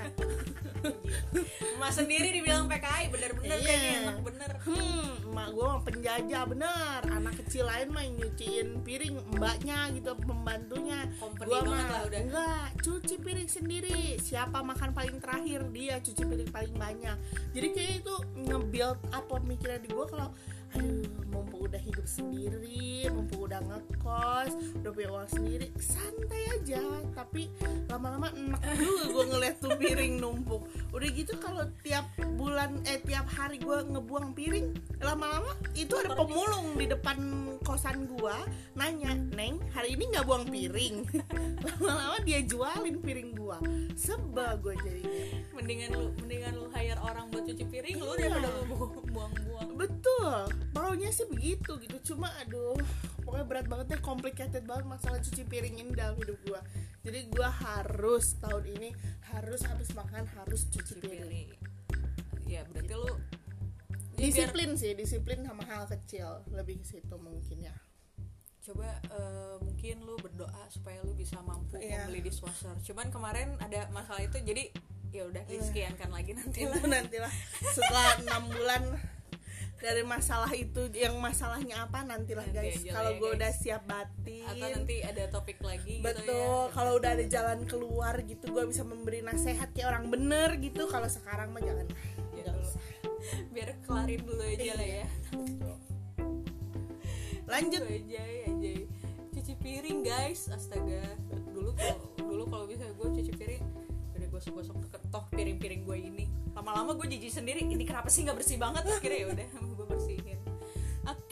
Mas sendiri dibilang PKI bener-bener Iya. kayaknya enak bener. Hmm emak gue mah penjajah bener. Anak kecil lain mah nyuciin piring mbaknya gitu pembantunya. Banget mah enggak cuci piring sendiri. Siapa makan paling terakhir? Dia cuci piring paling banyak. Jadi kayak itu nge-build up pemikiran di gue kalau aduh mumpung udah hidup sendiri mumpung udah ngekos udah punya uang sendiri santai aja. Tapi lama-lama enak juga gue ngeliat tuh piring numpuk. Udah gitu kalau tiap bulan eh tiap hari gue ngebuang piring lama-lama itu ada pemulung di depan kosan gue nanya neng hari ini nggak buang piring? Lama-lama dia jualin piring gue sebel gue jadinya. Mendingan lu mendingan lu hire orang buat cuci piring lu Iya. daripada lu bu- buang-buang betul. Maunya sih begitu gitu. Gitu cuma aduh pokoknya berat banget deh complicated banget masalah cuci piring ini dalam hidup gue jadi gue harus tahun ini harus habis makan harus cuci piring. pilih ya berarti lu ya biar- disiplin sih disiplin sama hal kecil. Lebih ke situ mungkin ya. Coba eh, mungkin lu berdoa supaya lu bisa mampu Iya. membeli dishwasher. Cuman kemarin ada masalah itu jadi ya udah Iya. disekiankan lagi nanti itu lah. Nantilah setelah enam bulan dari masalah itu yang masalahnya apa nantilah Nanti guys. aja kalau ya, gue udah siap batin. Atau nanti ada topik lagi gitu betul ya kalau udah ada jalan keluar gitu gue bisa memberi nasihat kayak orang bener gitu. Kalau sekarang mah jangan. Ya usah. biar kelarin dulu aja lah ya. Lanjut. Aduh, Ajay, ajay. cuci piring guys. Astaga. Dulu kalau dulu kalau bisa gue cuci piring udah gosok-gosok toh piring-piring gue ini. Lama-lama gue jijik sendiri. Ini kenapa sih nggak bersih banget? Akhirnya ya udah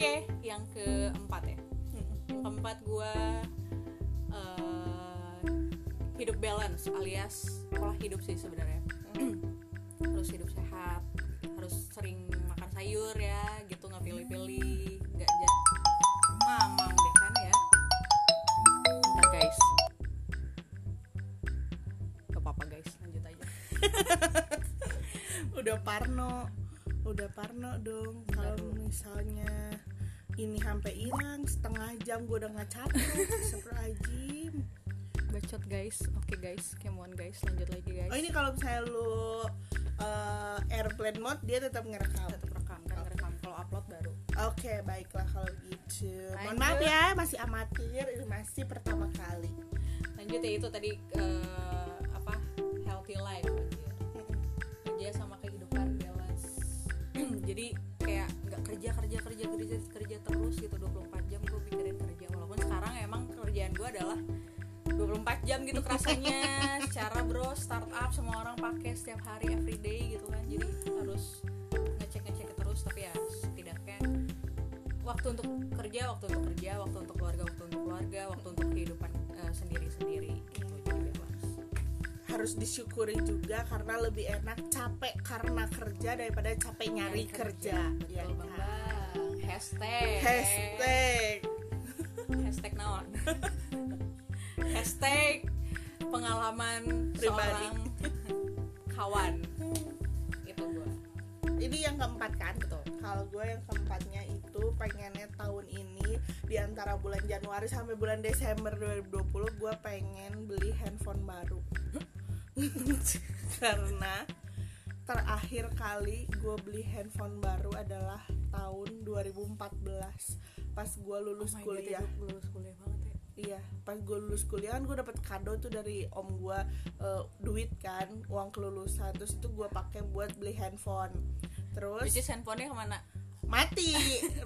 oke yang keempat ya. Yang keempat gue eh, hidup balance alias pola hidup sih sebenarnya. Harus hidup sehat harus sering makan sayur ya gitu nggak pilih-pilih nggak ja- mamam deh kan ya. Bentar guys. Gak apa-apa guys. Lanjut aja. Udah parno. Udah parno dong kalau misalnya ini sampai hilang setengah jam gue udah nggak capek. Astagfirullahaladzim. Bacot guys. Oke guys. Come on guys. Lanjut lagi guys. Oh ini kalau misalnya lu uh, airplane mode dia tetap ngerekam. Tetap rekam kan? Rekam kalau upload baru. Oke baiklah kalau gitu. Mohon maaf ya masih amatir. Ini masih pertama kali. Lanjut ya itu tadi eh, apa? Healthy life anjir. kerja sama kehidupan balance jadi kerja kerja kerja kerja kerja terus gitu 24 jam gue pikirin kerja. Walaupun sekarang emang kerjaan gue adalah 24 jam gitu kerasanya secara bro startup semua orang pakai setiap hari everyday gitu kan. Jadi harus ngecek ngecek terus. Tapi ya setidaknya waktu untuk kerja waktu untuk kerja waktu untuk keluarga waktu untuk keluarga waktu untuk kehidupan sendiri sendiri gitu jadi balance harus disyukuri juga karena lebih enak capek karena kerja daripada capek nyari kerja, betul ya kan? Hashtag. Hashtag. Hashtag naon? Hashtag pengalaman Pribadi. seorang kawan. Itu gue ini yang keempat kan? Betul. kalau gue yang keempatnya itu pengennya tahun ini di antara bulan Januari sampai bulan Desember 2020 gue pengen beli handphone baru karena terakhir kali gue beli handphone baru adalah tahun 2014 pas gue lulus Oh God, kuliah lulus kuliah banget ya. Iya, pas gue lulus kuliah kan gue dapet kado tuh dari om gue eh, duit kan, uang kelulusan, terus itu gue pakai buat beli handphone. Terus which is handphonenya ke mana mati,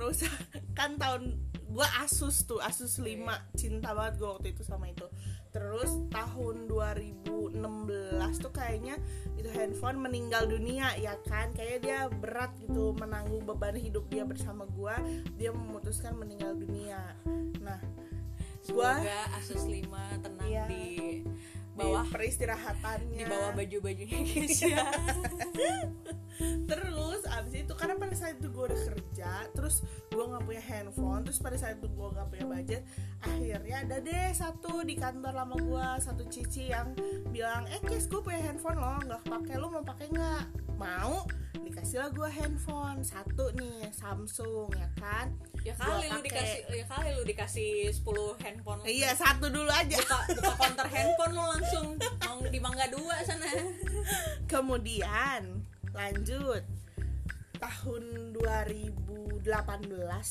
rusak kan tahun gue Asus tuh, Asus 5 cinta banget gue waktu itu sama itu. Terus tahun 2016 tuh kayaknya itu handphone meninggal dunia ya kan, kayaknya dia berat gitu menanggung beban hidup dia bersama gue, dia memutuskan meninggal dunia. Nah, semoga Asus 5 tenang Iya. di bawah bawah peristirahatannya. di bawah baju-bajunya guys ya. Terus abis itu karena pada saat itu gue udah kerja terus gue nggak punya handphone terus pada saat itu gue nggak punya budget akhirnya ada deh satu di kantor lama gue satu cici yang bilang eh kes gue punya handphone loh nggak pakai lo mau pakai nggak? Mau dikasih lah gue handphone satu nih Samsung ya kan ya kali lu dikasih ya kali lu dikasih 10 handphone. Iya satu dulu aja. Buka buka counter handphone lu langsung. Mau di Mangga dua sana. Kemudian lanjut tahun 2018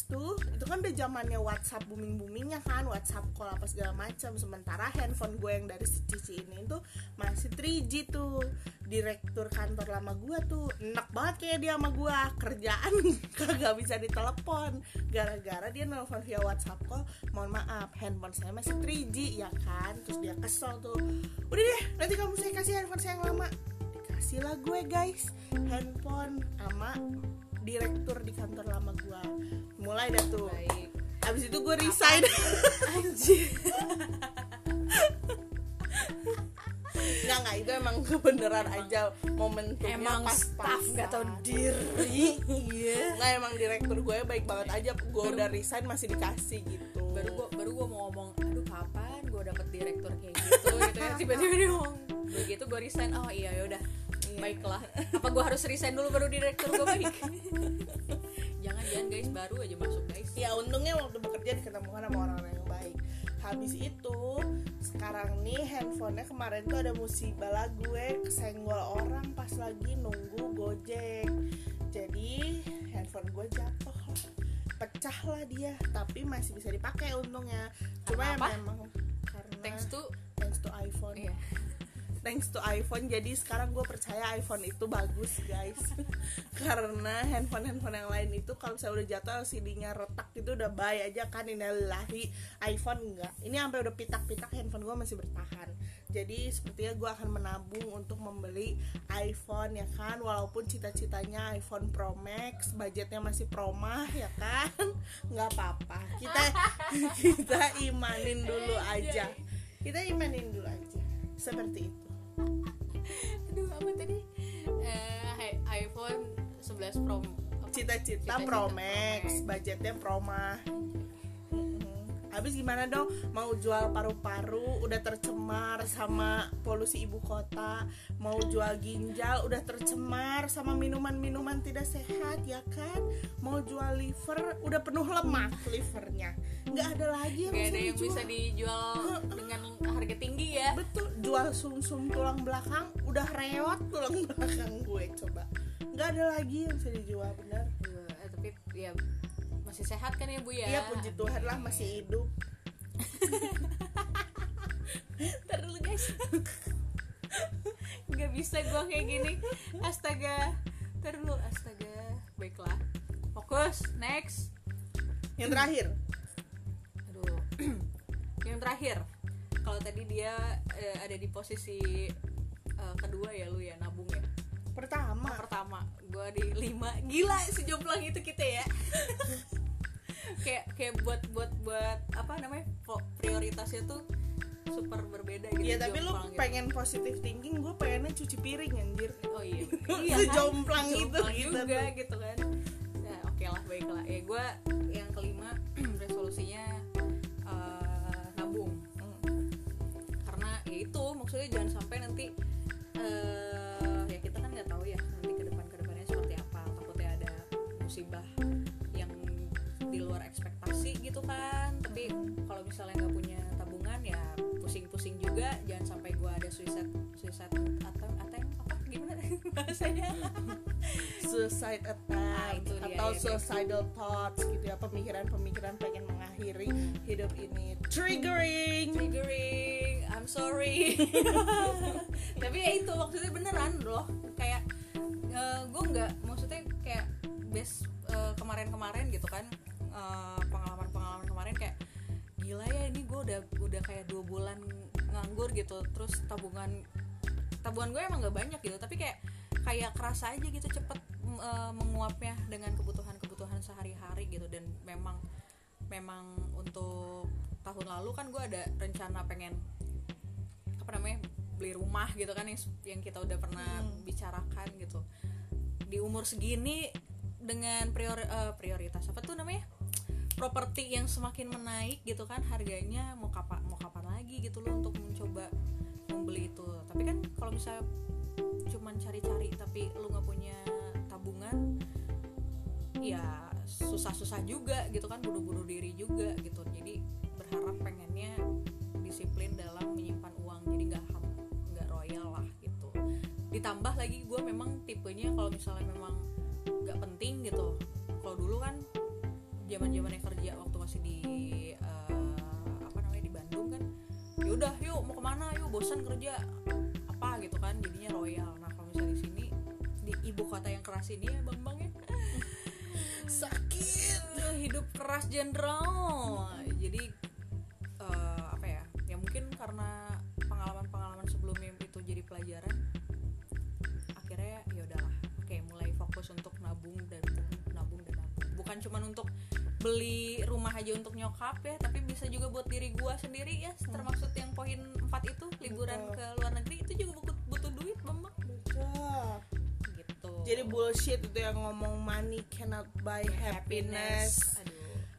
tuh itu kan udah zamannya WhatsApp booming boomingnya kan WhatsApp call apa segala macam sementara handphone gue yang dari Cici ini tuh masih 3G tuh. Direktur kantor lama gue tuh enak banget kayak dia sama gue kerjaan kagak bisa ditelepon. Gara-gara dia nelfon via WhatsApp call mohon maaf handphone saya masih 3G ya kan? Terus dia kesel tuh. Udah deh nanti kamu saya kasih handphone saya yang lama dikasih lah gue guys. Handphone sama direktur di kantor lama gue mulai dah tuh. Baik. Abis itu gue resign. Anjir. Nggak nggak itu emang kebenaran aja momentumnya emang pas staff nggak tahu diri. Iya. Nggak emang direktur gue baik banget aja. Gue udah resign masih dikasih gitu. Baru gua baru gua mau ngomong aduh kapan gua dapet direktur kayak gitu? Gitu ya tiba-tiba dia ngomong. Begitu gua resign oh iya yaudah. Baiklah. Apa gua harus resign dulu baru direktur gua baik? Jangan jangan guys. Baru aja masuk guys. Ya untungnya waktu bekerja diketemukan sama orang-orang yang baik. Habis itu sekarang nih handphonenya kemarin tuh ada musibah lah gue kesenggol orang pas lagi nunggu gojek. Jadi handphone gue jatuh. Pecah lah dia tapi masih bisa dipakai untungnya. Cuma ya apa? memang karena thanks to thanks to iPhone. Iya thanks to iPhone jadi sekarang gue percaya iPhone itu bagus guys. Karena handphone handphone yang lain itu kalau saya udah jatuh LCD-nya retak itu udah bahaya aja kan innalillahi. iPhone enggak. Ini sampai udah pitak-pitak handphone gue masih bertahan. Jadi sepertinya gue akan menabung untuk membeli iPhone ya kan? Walaupun cita-citanya iPhone Pro Max budgetnya masih promah ya kan? Nggak apa-apa. Kita kita imanin dulu aja. Kita imanin dulu aja. Seperti itu aduh apa tadi? Eh hi- iPhone 11 Pro. Cita-cita Pro Pro Max. budgetnya Proma habis gimana dong? Mau jual paru-paru udah tercemar sama polusi ibu kota. Mau jual ginjal udah tercemar sama minuman-minuman tidak sehat ya kan? Mau jual liver udah penuh lemak livernya. Nggak ada lagi yang Gak bisa ada yang dijual. bisa dijual dengan harga tinggi ya. Betul jual sumsum tulang belakang udah reot tulang belakang gue coba. Nggak ada lagi yang bisa dijual benar. Aduh, eh, tapi ya masih sehat kan ya bu ya? Iya puji Tuhan lah masih hidup. Ntar dulu guys. Nggak bisa gue kayak gini. Astaga. Ntar dulu astaga. Baiklah. Fokus. Next. Yang terakhir. Aduh. Yang terakhir. Kalau tadi dia eh, ada di posisi eh, kedua ya lu ya nabung ya pertama. Pertama gue di lima. Gila sejomplang itu kita ya. Kayak kayak buat buat buat apa namanya prioritasnya tuh super berbeda gitu Iya tapi lu gitu. pengen positive thinking gue pengennya cuci piring anjir. Oh iya Sejomplang itu Jomplang kita juga tuh. gitu kan. Ya oke lah baiklah. Ya gue yang kelima resolusinya eh, nabung. Karena ya itu maksudnya jangan sampai nanti eh musibah yang di luar ekspektasi gitu kan. Tapi kalau misalnya nggak punya tabungan ya pusing-pusing juga. Jangan sampai gua ada suicide suicide atau atau apa? Gimana? Bahasanya? Suicide attack Ah, itu dia, atau ya, suicidal thoughts gitu ya pemikiran-pemikiran pengen mengakhiri hidup ini. Triggering. Triggering. I'm sorry. Tapi ya itu maksudnya beneran loh. Kayak gue nggak best eh, kemarin-kemarin gitu kan. Eh, pengalaman-pengalaman kemarin kayak gila ya ini gue udah udah kayak dua bulan nganggur gitu. Terus tabungan tabungan gue emang nggak banyak gitu tapi kayak kayak kerasa aja gitu cepet eh, menguapnya dengan kebutuhan-kebutuhan sehari-hari gitu. Dan memang memang untuk tahun lalu kan gue ada rencana pengen apa namanya beli rumah gitu kan yang yang kita udah pernah bicarakan gitu. Di umur segini dengan prior eh, prioritas apa tuh namanya? Properti yang semakin menaik gitu kan harganya mau kapan mau kapan lagi gitu loh untuk mencoba membeli itu. Tapi kan kalau misalnya cuman cari-cari tapi lu nggak punya tabungan ya susah-susah juga gitu kan bunuh-bunuh diri juga gitu. Jadi berharap pengennya disiplin dalam menyimpan uang jadi nggak nggak royal lah gitu. Ditambah lagi gue memang tipenya kalau misalnya memang nggak penting gitu. Kalau dulu kan zaman zamannya kerja waktu masih di eh, apa namanya di Bandung kan yaudah yuk mau ke mana yuk bosan kerja apa gitu kan jadinya royal. Nah kalau misalnya di sini di ibu kota yang keras ini ya bang bang ya. Sakit. Hidup keras jenderal. Jadi eh, apa ya ya mungkin karena pengalaman-pengalaman sebelumnya itu jadi pelajaran akhirnya ya udahlah untuk nabung dan nabung dan nabung bukan cuma untuk beli rumah aja untuk nyokap ya tapi bisa juga buat diri gua sendiri ya hmm. termasuk yang poin empat itu liburan Betul. ke luar negeri itu juga butuh, butuh duit mama Betul. gitu jadi bullshit itu yang ngomong money cannot buy happiness, happiness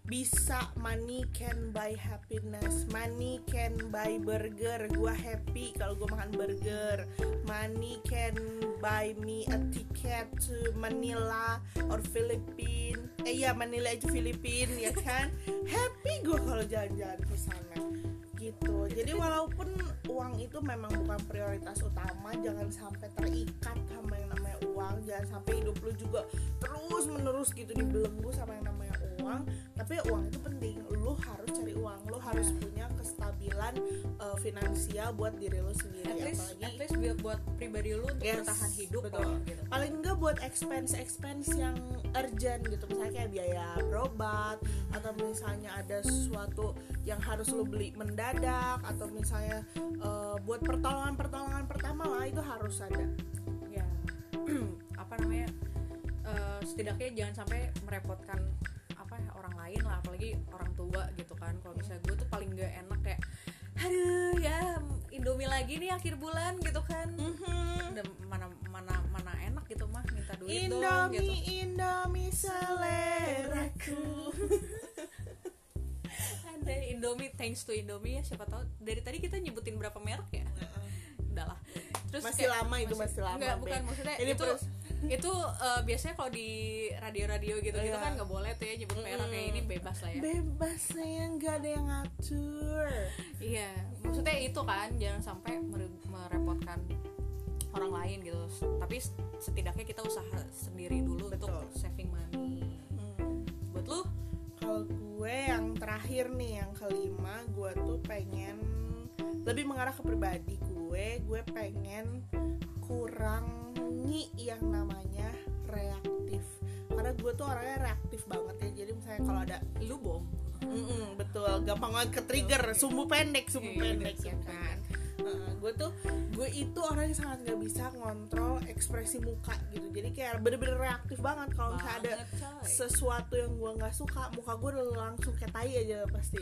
bisa money can buy happiness money can buy burger. Gua happy kalau gua makan burger. Money can buy me a ticket to Manila or Philippines eh ya Manila itu Filipina ya kan? Happy gua kalau jalan-jalan ke sana. Gitu. Jadi walaupun uang itu memang bukan prioritas utama jangan sampai terikat sama yang namanya uang. Jangan sampai hidup lu juga terus menerus gitu dibelenggu sama yang namanya uang tapi uang itu penting. Lu harus cari uang lu harus punya kestabilan uh, finansial buat diri lu sendiri. At least apalagi at least buat, buat pribadi lu untuk Yes, bertahan hidup betul. kok, gitu. Paling enggak buat expense expense yang urgent gitu. Misalnya kayak biaya berobat atau misalnya ada sesuatu yang harus lo beli mendadak atau misalnya eh, buat pertolongan pertolongan pertama lah itu harus ada. Ya. Apa namanya? Eh, setidaknya jangan sampai merepotkan lain lah apalagi orang tua gitu kan. Kalau misalnya gue tuh paling gak enak kayak aduh ya Indomie lagi nih akhir bulan gitu kan. Mhm. Udah mana mana mana enak gitu mah minta duit dong gitu. Indomie Indomie seleraku. Ada Indomie thanks to Indomie ya siapa tahu. Dari tadi kita nyebutin berapa merek ya? Udahlah terus Masih lama itu, masih lama, enggak bukan maksudnya Ini itu pers- itu eh, biasanya kalau di radio-radio gitu gitu Iya. kan nggak boleh tuh ya nyebut merek kayak ini bebas lah ya bebas sayang nggak ada yang ngatur iya maksudnya itu kan jangan sampai mere- merepotkan orang lain gitu tapi setidaknya kita usaha sendiri dulu Betul. untuk saving money Hmm. buat lu Kalau gue yang terakhir nih yang kelima gue tuh pengen lebih mengarah ke pribadi gue gue pengen kurangi yang namanya reaktif. Karena gue tuh orangnya reaktif banget ya jadi misalnya kalau ada lu bom Mm-mm, betul. Gampang banget ke trigger sumbu pendek sumbu Iya, pendek ya kan? Heeh, gue tuh gue itu orang yang sangat nggak bisa ngontrol ekspresi muka gitu. Jadi kayak bener-bener reaktif banget kalau misalnya ada sesuatu yang gue nggak suka muka gue udah langsung kayak tai aja pasti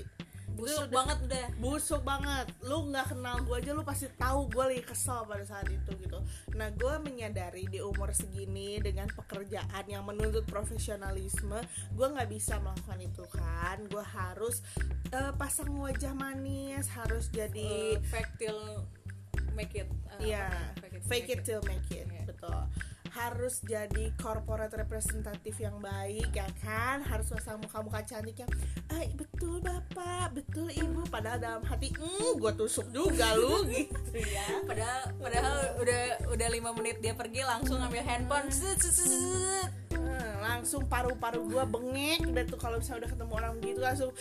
busuk udah- banget udah busuk banget lu nggak kenal gue aja lu pasti tahu gue lagi kesel pada saat itu gitu nah gue menyadari di umur segini dengan pekerjaan yang menuntut profesionalisme gue nggak bisa melakukan itu kan gue harus eh, pasang wajah manis harus jadi Eh, fake till make it eh, Iya, apa? fake it till make it, Iya. betul. Harus jadi corporate representatif yang baik ya kan, harus pasang muka-muka cantik yang, ah betul bapak, betul ibu, padahal dalam hati, hmm, gue tusuk juga lu gitu ya. padahal padahal udah udah lima menit dia pergi langsung ambil handphone set. Hmm, langsung paru-paru gue bengek, udah tuh kalau misalnya udah ketemu orang gitu langsung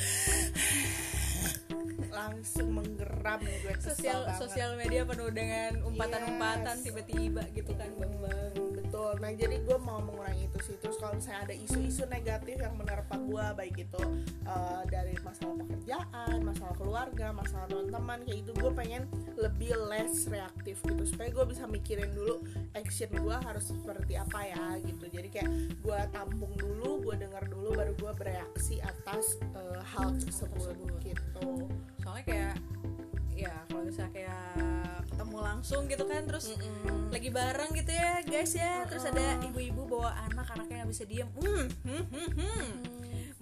langsung menggeram gue sosial banget. sosial media penuh dengan umpatan-umpatan Yes. tiba-tiba gitu kan bang bang Hmm, betul. Nah jadi gue mau mengurangi itu sih. Terus kalau misalnya ada isu-isu negatif yang menerpa gue baik itu uh, dari masalah pekerjaan masalah keluarga masalah teman-teman kayak itu gue pengen lebih less reaktif gitu. Supaya gue bisa mikirin dulu action gue harus seperti apa ya gitu. Jadi kayak gue tampung dulu gue dengar dulu baru gue bereaksi atas uh, hal tersebut. gitu soalnya kayak ya kalau misalnya kayak ketemu langsung gitu kan terus Mm-mm. lagi bareng gitu ya guys ya terus ada ibu-ibu bawa anak anaknya nggak bisa diem hmm, hmm, hmm, hmm.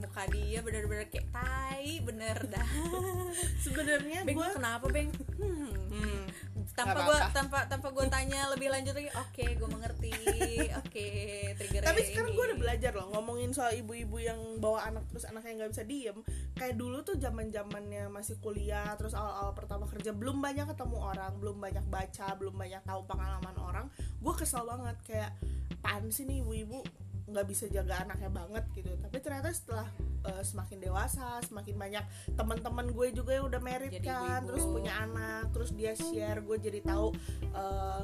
muka dia bener-bener kayak tai bener dah sebenarnya gue kenapa beng hmm. Hmm, tanpa apa-apa. tanpa tanpa gua tanya lebih lanjut lagi oke gue mengerti oke tapi sekarang gue udah belajar loh ngomongin soal ibu-ibu yang bawa anak terus anaknya nggak bisa diem. Kayak dulu tuh zaman zamannya masih kuliah terus awal-awal pertama kerja belum banyak ketemu orang belum banyak baca belum banyak tahu pengalaman orang. Gue kesel banget kayak pan sih nih ibu-ibu nggak bisa jaga anaknya banget gitu tapi ternyata setelah eh, semakin dewasa semakin banyak teman-teman gue juga yang udah Jadi kan ibu-ibu. terus punya anak terus dia share gue jadi tahu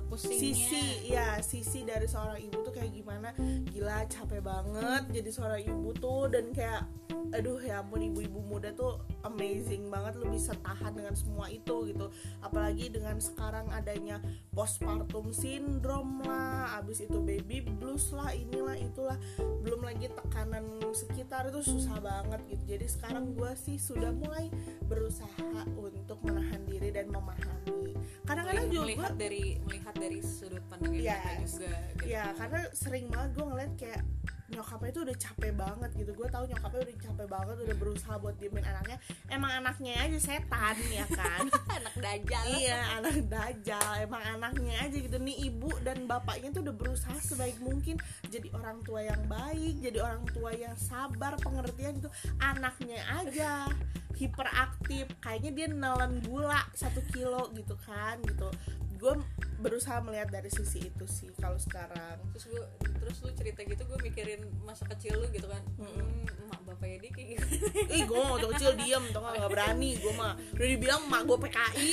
Pusingnya. sisi ya sisi dari seorang ibu tuh kayak gimana gila capek banget jadi seorang ibu tuh dan kayak aduh ya ampun ibu-ibu muda tuh amazing banget lu bisa tahan dengan semua itu gitu apalagi dengan sekarang adanya postpartum syndrome lah abis itu baby blues lah inilah itulah belum lagi tekanan sekitar itu susah banget gitu jadi sekarang gue sih sudah mulai berusaha untuk menahan diri dan memahami kadang-kadang juga melihat dari melihat dari sudut pandang yang Yes. juga gitu. ya karena sering banget gue ngeliat kayak nyokapnya itu udah capek banget gitu. Gue tahu nyokapnya udah capek banget udah berusaha buat diemin anaknya. Emang anaknya aja setan ya kan? Anak dajal. Iya anak dajal. Emang anaknya aja gitu. Nih ibu dan bapaknya tuh udah berusaha sebaik mungkin jadi orang tua yang baik jadi orang tua yang sabar pengertian gitu. Anaknya aja hiperaktif. Kayaknya dia nelen gula satu kilo gitu kan gitu gue berusaha melihat dari sisi itu sih kalau sekarang. Terus gue terus lu cerita gitu gue mikirin masa kecil lu gitu kan. Hmm, emak bapaknya dia kayak gitu. Ih gue mau waktu kecil diem tau gak nggak berani gue mah. Udah dibilang mak gue PKI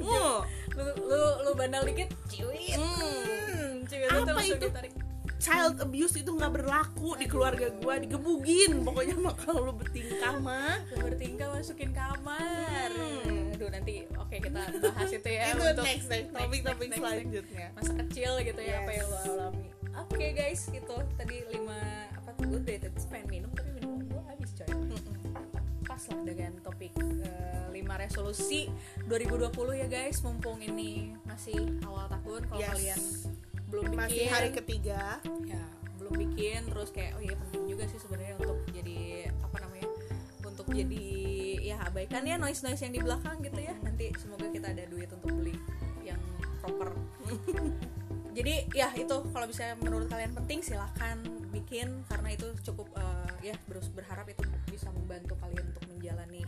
oh, lu lu lu bandel dikit ciwit hmm. Apa itu? ditarik child abuse itu nggak berlaku di keluarga gue digebugin. Pokoknya mah kalau lu bertingkah mah. Bertingkah masukin kamar. Hmm. Aduh nanti oke kita bahas itu ya itu untuk next next topik-topik next, next, selanjutnya. Masa kecil gitu ya apa Yes. yang lo alami. Oke guys itu tadi lima apa tuh? Gue dari tadi pengen minum tapi minum gue habis coy. Pas lah dengan topik eh, lima resolusi 2020 ya guys. Mumpung ini masih awal tahun kalau Yes. kalian belum bikin. masih hari ketiga. Ya belum bikin terus kayak oh iya penting juga sih sebenarnya untuk jadi untuk jadi ya abaikan ya noise noise yang di belakang gitu ya. Nanti semoga kita ada duit untuk beli yang proper. Jadi ya itu kalau bisa menurut kalian penting silahkan bikin karena itu cukup eh, ya terus berharap itu bisa membantu kalian untuk menjalani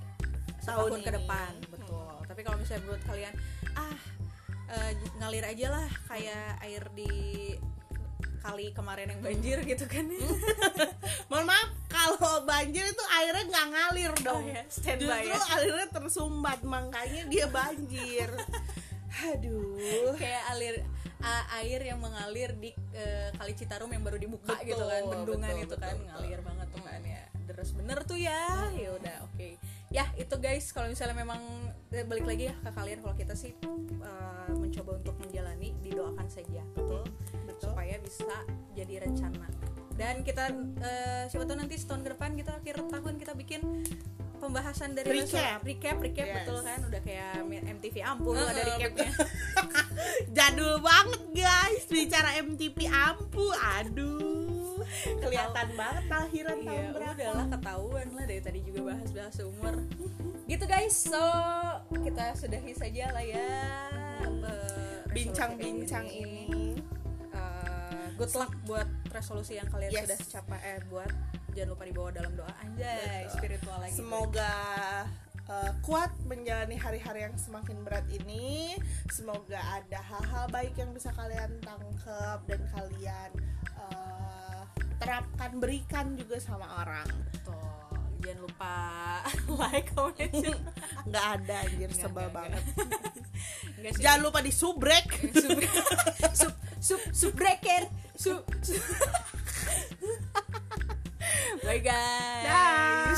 Tahun ke depan. Betul. Tapi kalau misalnya menurut kalian ah eh, ngalir aja lah kayak air di kali kemarin yang banjir gitu kan mohon maaf kalau banjir itu airnya nggak ngalir dong. Oh ya, standby justru ya. airnya tersumbat makanya dia banjir. Aduh. Kayak alir air yang mengalir di eh, kali Citarum yang baru dibuka Betul, gitu kan bendungan betul, itu kan betul, ngalir banget tuh kan ya. Deres bener tuh ya ya udah oke ya itu guys kalau misalnya memang eh, balik lagi ya ke kalian kalau kita sih eh, mencoba untuk menjalani didoakan saja betul betul. Supaya bisa jadi rencana. Dan kita eh, siapa tahu nanti setahun ke depan kita akhir tahun kita bikin pembahasan dari Recap. recap. Recap Yes. betul kan? Udah kayak MTV ampun ada Heeh, recapnya. jadul banget guys. Bicara MTV ampu aduh. Kelihatan banget lahiran tahun Iya, berapa. udahlah ketahuan lah dari tadi juga bahas-bahas umur. Gitu guys, so kita sudahi saja lah ya bincang-bincang resolusi ini. Eh, good luck buat resolusi yang kalian Yes. sudah capai eh buat jangan lupa dibawa dalam doa anjay Betul. spiritual lagi. Semoga uh, kuat menjalani hari-hari yang semakin berat ini. Semoga ada hal-hal baik yang bisa kalian tangkap dan kalian uh, terapkan, berikan juga sama orang. Betul. Jangan lupa like, comment. Nggak ada anjir Nggak, sebel nggak, banget. Jangan lupa di subrek. sub sub sub subbreaker sub, sub. Bye guys Dah.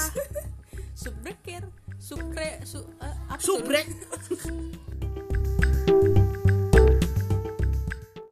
subbreaker subkre su, eh, apa tuh? Subrek.